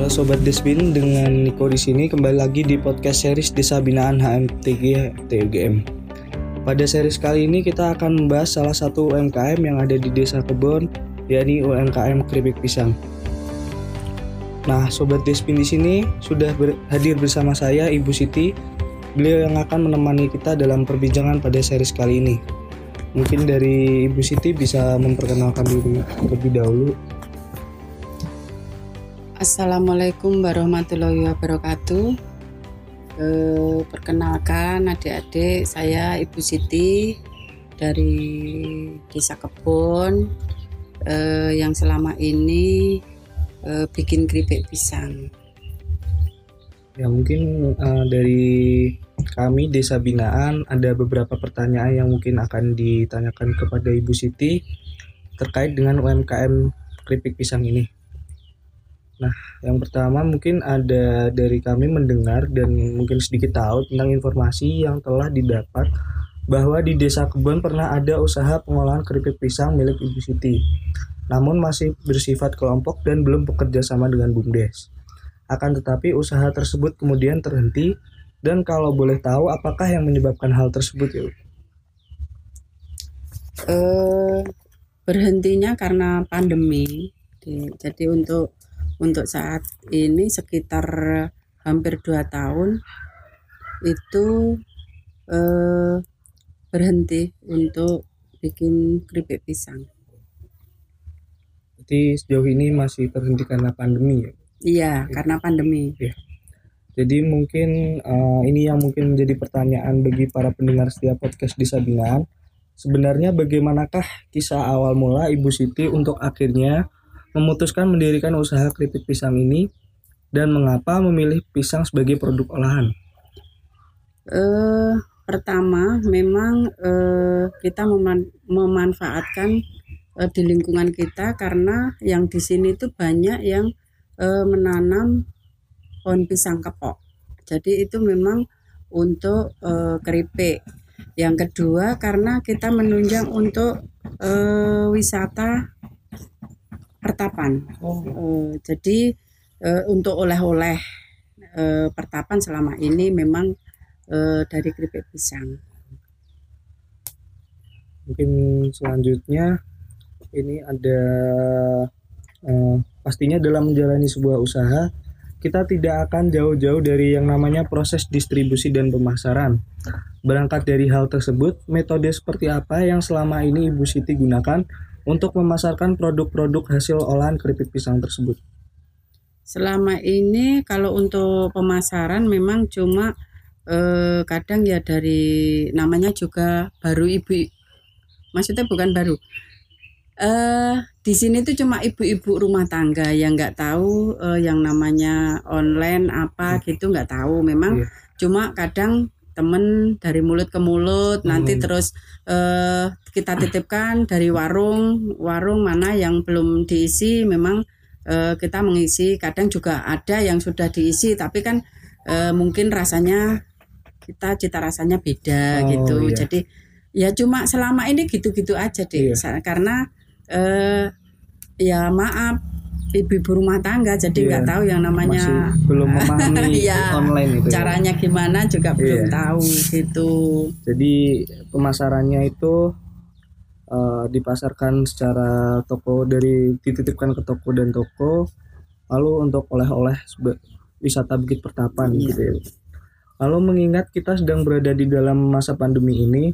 Halo Sobat Desbin, dengan Niko di sini kembali lagi di podcast series Desa Binaan HMTG TUGM. Pada series kali ini kita akan membahas salah satu UMKM yang ada di Desa Kebon, yakni UMKM Keripik Pisang. Nah, Sobat Desbin di sini sudah ber hadir bersama saya Ibu Siti. Beliau yang akan menemani kita dalam perbincangan pada series kali ini. Mungkin dari Ibu Siti bisa memperkenalkan diri terlebih dahulu. Assalamualaikum warahmatullahi wabarakatuh. Eh, perkenalkan adik-adik, saya Ibu Siti dari Desa Kebon eh, yang selama ini eh, bikin keripik pisang. Ya mungkin uh, dari kami Desa Binaan ada beberapa pertanyaan yang mungkin akan ditanyakan kepada Ibu Siti terkait dengan UMKM keripik pisang ini. Nah, yang pertama mungkin ada dari kami mendengar dan mungkin sedikit tahu tentang informasi yang telah didapat bahwa di Desa Kebon pernah ada usaha pengolahan keripik pisang milik Ibu Siti. Namun masih bersifat kelompok dan belum bekerja sama dengan BUMDes. Akan tetapi usaha tersebut kemudian terhenti dan kalau boleh tahu apakah yang menyebabkan hal tersebut ya? Eh, berhentinya karena pandemi. Jadi untuk untuk saat ini sekitar hampir dua tahun itu eh, berhenti untuk bikin keripik pisang. Jadi sejauh ini masih terhenti karena pandemi ya? Iya, karena pandemi. Ya. Jadi mungkin uh, ini yang mungkin menjadi pertanyaan bagi para pendengar setiap podcast di Sabinaan. Sebenarnya bagaimanakah kisah awal mula Ibu Siti untuk akhirnya memutuskan mendirikan usaha keripik pisang ini dan mengapa memilih pisang sebagai produk olahan? Uh, pertama, memang uh, kita meman memanfaatkan uh, di lingkungan kita karena yang di sini itu banyak yang uh, menanam pohon pisang kepok. Jadi itu memang untuk uh, keripik. Yang kedua karena kita menunjang untuk uh, wisata pertapan. Oh. Uh, jadi uh, untuk oleh-oleh uh, pertapan selama ini memang uh, dari keripik pisang. Mungkin selanjutnya ini ada uh, pastinya dalam menjalani sebuah usaha kita tidak akan jauh-jauh dari yang namanya proses distribusi dan pemasaran. Berangkat dari hal tersebut, metode seperti apa yang selama ini Ibu Siti gunakan untuk memasarkan produk-produk hasil olahan keripik pisang tersebut? Selama ini kalau untuk pemasaran memang cuma eh, kadang ya dari namanya juga baru ibu, maksudnya bukan baru uh, di sini tuh cuma ibu-ibu rumah tangga yang nggak tahu uh, yang namanya online apa hmm. gitu nggak tahu memang yeah. cuma kadang temen dari mulut ke mulut hmm. nanti terus uh, kita titipkan dari warung warung mana yang belum diisi memang uh, kita mengisi kadang juga ada yang sudah diisi tapi kan uh, mungkin rasanya kita cita rasanya beda oh, gitu iya. jadi ya cuma selama ini gitu-gitu aja deh iya. karena eh ya maaf ibu-ibu rumah tangga jadi iya. nggak yeah. tahu yang namanya Masih belum memahami ya, online itu ya. caranya ya. gimana juga yeah. belum tahu gitu jadi pemasarannya itu uh, dipasarkan secara toko dari dititipkan ke toko dan toko lalu untuk oleh-oleh wisata Bukit Pertapan yeah. gitu ya lalu mengingat kita sedang berada di dalam masa pandemi ini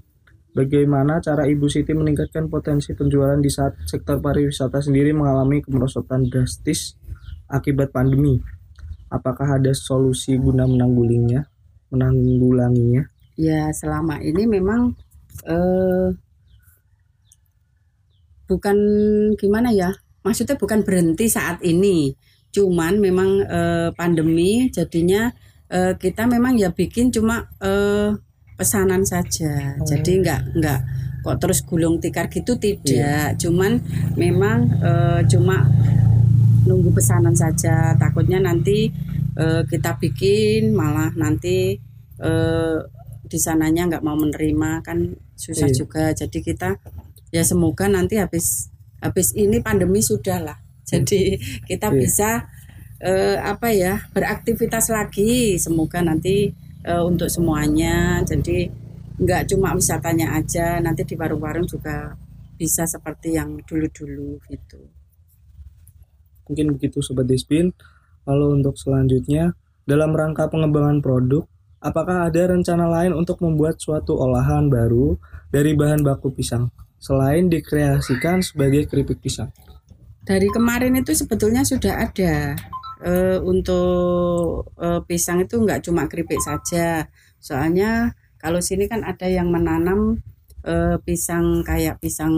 Bagaimana cara Ibu Siti meningkatkan potensi penjualan di saat sektor pariwisata sendiri mengalami kemerosotan drastis akibat pandemi? Apakah ada solusi guna menanggulinya, menanggulanginya? Ya, selama ini memang eh, bukan gimana ya? Maksudnya bukan berhenti saat ini. Cuman memang eh, pandemi jadinya eh, kita memang ya bikin cuma eh, pesanan saja. Hmm. Jadi nggak nggak kok terus gulung tikar gitu tidak. Yeah. Cuman memang e, cuma nunggu pesanan saja. Takutnya nanti e, kita bikin malah nanti e, di sananya nggak mau menerima kan susah yeah. juga. Jadi kita ya semoga nanti habis habis ini pandemi sudah lah. Jadi kita yeah. bisa eh, apa ya beraktivitas lagi semoga nanti eh, untuk semuanya. Jadi nggak cuma wisatanya aja nanti di warung-warung juga bisa seperti yang dulu-dulu gitu. Mungkin begitu sobat Dispin. Lalu untuk selanjutnya dalam rangka pengembangan produk apakah ada rencana lain untuk membuat suatu olahan baru dari bahan baku pisang? Selain dikreasikan sebagai keripik pisang. Dari kemarin itu sebetulnya sudah ada e, untuk e, pisang itu nggak cuma keripik saja soalnya kalau sini kan ada yang menanam uh, pisang kayak pisang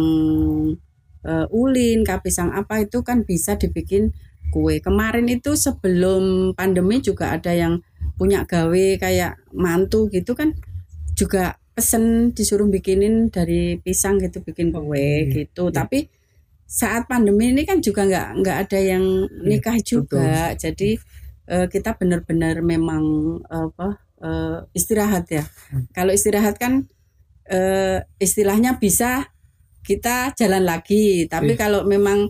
uh, ulin, kah pisang apa itu kan bisa dibikin kue. Kemarin itu sebelum pandemi juga ada yang punya gawe kayak mantu gitu kan juga pesen disuruh bikinin dari pisang gitu bikin kue hmm, gitu. Ya. Tapi saat pandemi ini kan juga nggak nggak ada yang iya, nikah juga. Betul. Jadi uh, kita benar-benar memang apa uh, istirahat ya. Hmm. Kalau istirahat kan uh, istilahnya bisa kita jalan lagi, tapi yeah. kalau memang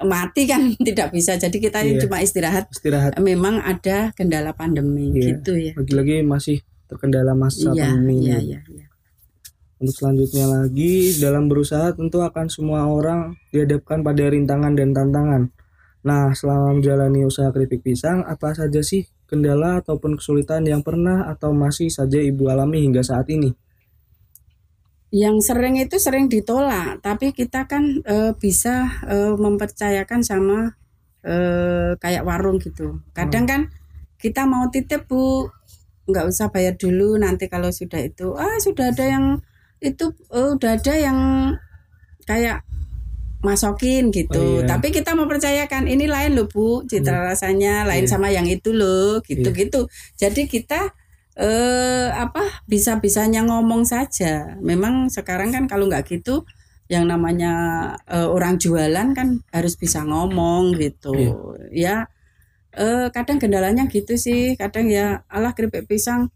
mati kan tidak bisa. Jadi kita yeah. cuma istirahat. Istirahat. Memang ada kendala pandemi yeah. gitu ya. Lagi-lagi masih terkendala masa yeah, pandemi. Iya, iya, iya. Untuk selanjutnya lagi dalam berusaha tentu akan semua orang dihadapkan pada rintangan dan tantangan. Nah, selama menjalani usaha keripik pisang, apa saja sih kendala ataupun kesulitan yang pernah atau masih saja Ibu alami hingga saat ini? Yang sering itu sering ditolak, tapi kita kan e, bisa e, mempercayakan sama e, kayak warung gitu. Kadang hmm. kan kita mau titip Bu, nggak usah bayar dulu nanti kalau sudah itu ah sudah ada yang itu oh, udah ada yang kayak masokin gitu. Oh, iya. Tapi kita mempercayakan ini lain loh Bu, citra hmm. rasanya lain iya. sama yang itu loh, gitu-gitu. Iya. Jadi kita eh apa bisa-bisanya ngomong saja. Memang sekarang kan kalau nggak gitu yang namanya eh, orang jualan kan harus bisa ngomong gitu. Iya. Ya eh kadang kendalanya gitu sih, kadang ya Allah keripik pisang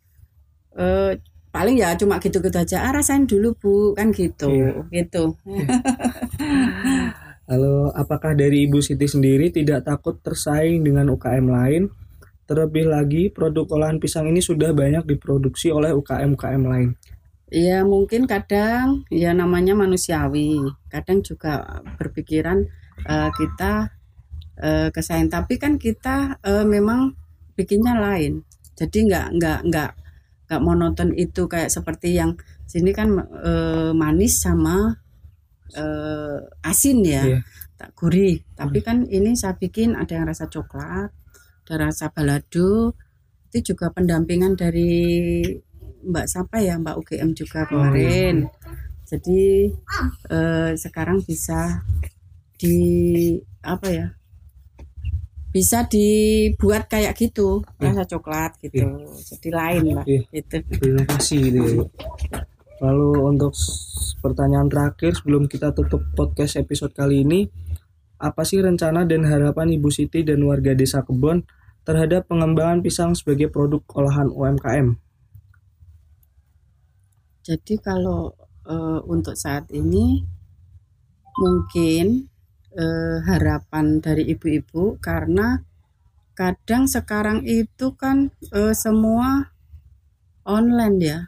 eh paling ya cuma gitu-gitu aja ah, rasain dulu bu kan gitu iya. gitu iya. Lalu apakah dari Ibu Siti sendiri tidak takut tersaing dengan UKM lain? Terlebih lagi produk olahan pisang ini sudah banyak diproduksi oleh UKM-UKM lain. Ya mungkin kadang ya namanya manusiawi, kadang juga berpikiran uh, kita uh, kesaing, tapi kan kita uh, memang bikinnya lain. Jadi nggak nggak nggak nggak monoton itu kayak seperti yang sini kan e, manis sama e, asin ya yeah. tak gurih tapi hmm. kan ini saya bikin ada yang rasa coklat ada rasa balado itu juga pendampingan dari Mbak siapa ya Mbak UGM juga oh, kemarin oh, iya. jadi e, sekarang bisa di apa ya bisa dibuat kayak gitu ya. rasa coklat gitu ya. jadi lain lah ya. itu inovasi gitu ya. lalu untuk pertanyaan terakhir sebelum kita tutup podcast episode kali ini apa sih rencana dan harapan Ibu Siti dan warga desa Kebon terhadap pengembangan pisang sebagai produk olahan UMKM jadi kalau e, untuk saat ini mungkin eh, harapan dari ibu-ibu karena kadang sekarang itu kan eh, semua online ya.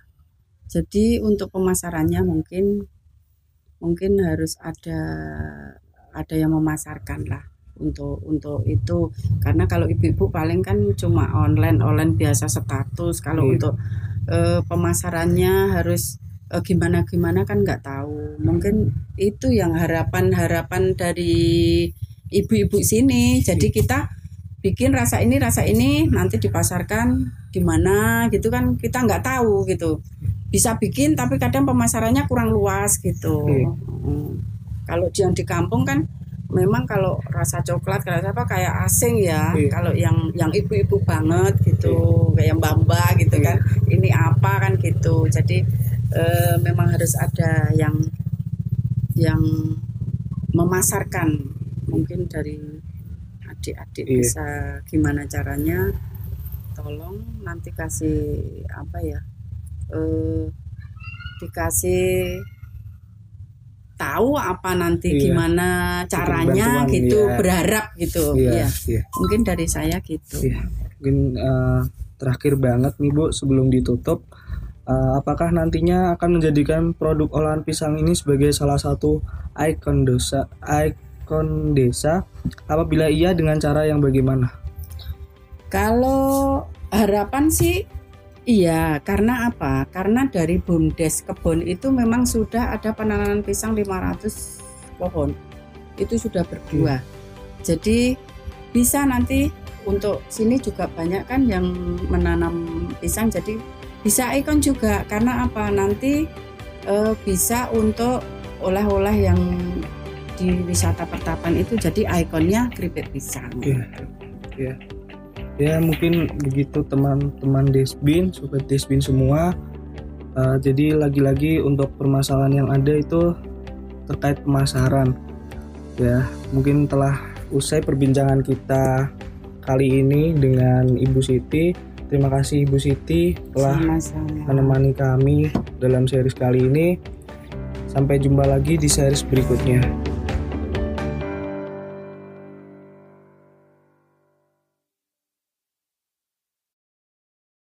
Jadi untuk pemasarannya mungkin mungkin harus ada ada yang memasarkan lah untuk untuk itu karena kalau ibu-ibu paling kan cuma online online biasa status kalau iya. untuk eh, pemasarannya harus uh, gimana gimana kan nggak tahu. Mungkin itu yang harapan harapan dari ibu-ibu sini. Jadi kita bikin rasa ini rasa ini nanti dipasarkan di mana gitu kan kita nggak tahu gitu. Bisa bikin tapi kadang pemasarannya kurang luas gitu. Hmm. kalau yang di kampung kan memang kalau rasa coklat kayak apa kayak asing ya. Iya. kalau yang yang ibu-ibu banget gitu. Iya. kayak mbak gitu iya. kan. Ini apa kan gitu. Jadi e, memang harus ada yang yang memasarkan mungkin dari adik-adik iya. bisa gimana caranya tolong nanti kasih apa ya e, dikasih tahu apa nanti Iya. gimana caranya bantuan, gitu iya. berharap gitu Iya, ya iya. mungkin dari saya gitu Iya. Mungkin eh, terakhir banget nih Bu sebelum ditutup eh, apakah nantinya akan menjadikan produk olahan pisang ini sebagai salah satu ikon desa ikon desa apabila iya dengan cara yang bagaimana? Kalau harapan sih iya, karena apa? Karena dari BUMDes kebun itu memang sudah ada penanaman pisang 500 pohon. Itu sudah berbuah. Jadi bisa nanti untuk sini juga banyak kan yang menanam pisang jadi bisa ikon juga karena apa? Nanti eh, bisa untuk oleh-oleh yang di wisata pertapan itu jadi ikonnya keripik pisang. Iya. Iya. Ya mungkin begitu teman-teman Desbin, sobat Desbin semua. Eh, jadi lagi-lagi untuk permasalahan yang ada itu terkait pemasaran. Ya, mungkin telah usai perbincangan kita kali ini dengan Ibu Siti. Terima kasih Ibu Siti telah Sama-sama. menemani kami dalam series kali ini. Sampai jumpa lagi di series berikutnya.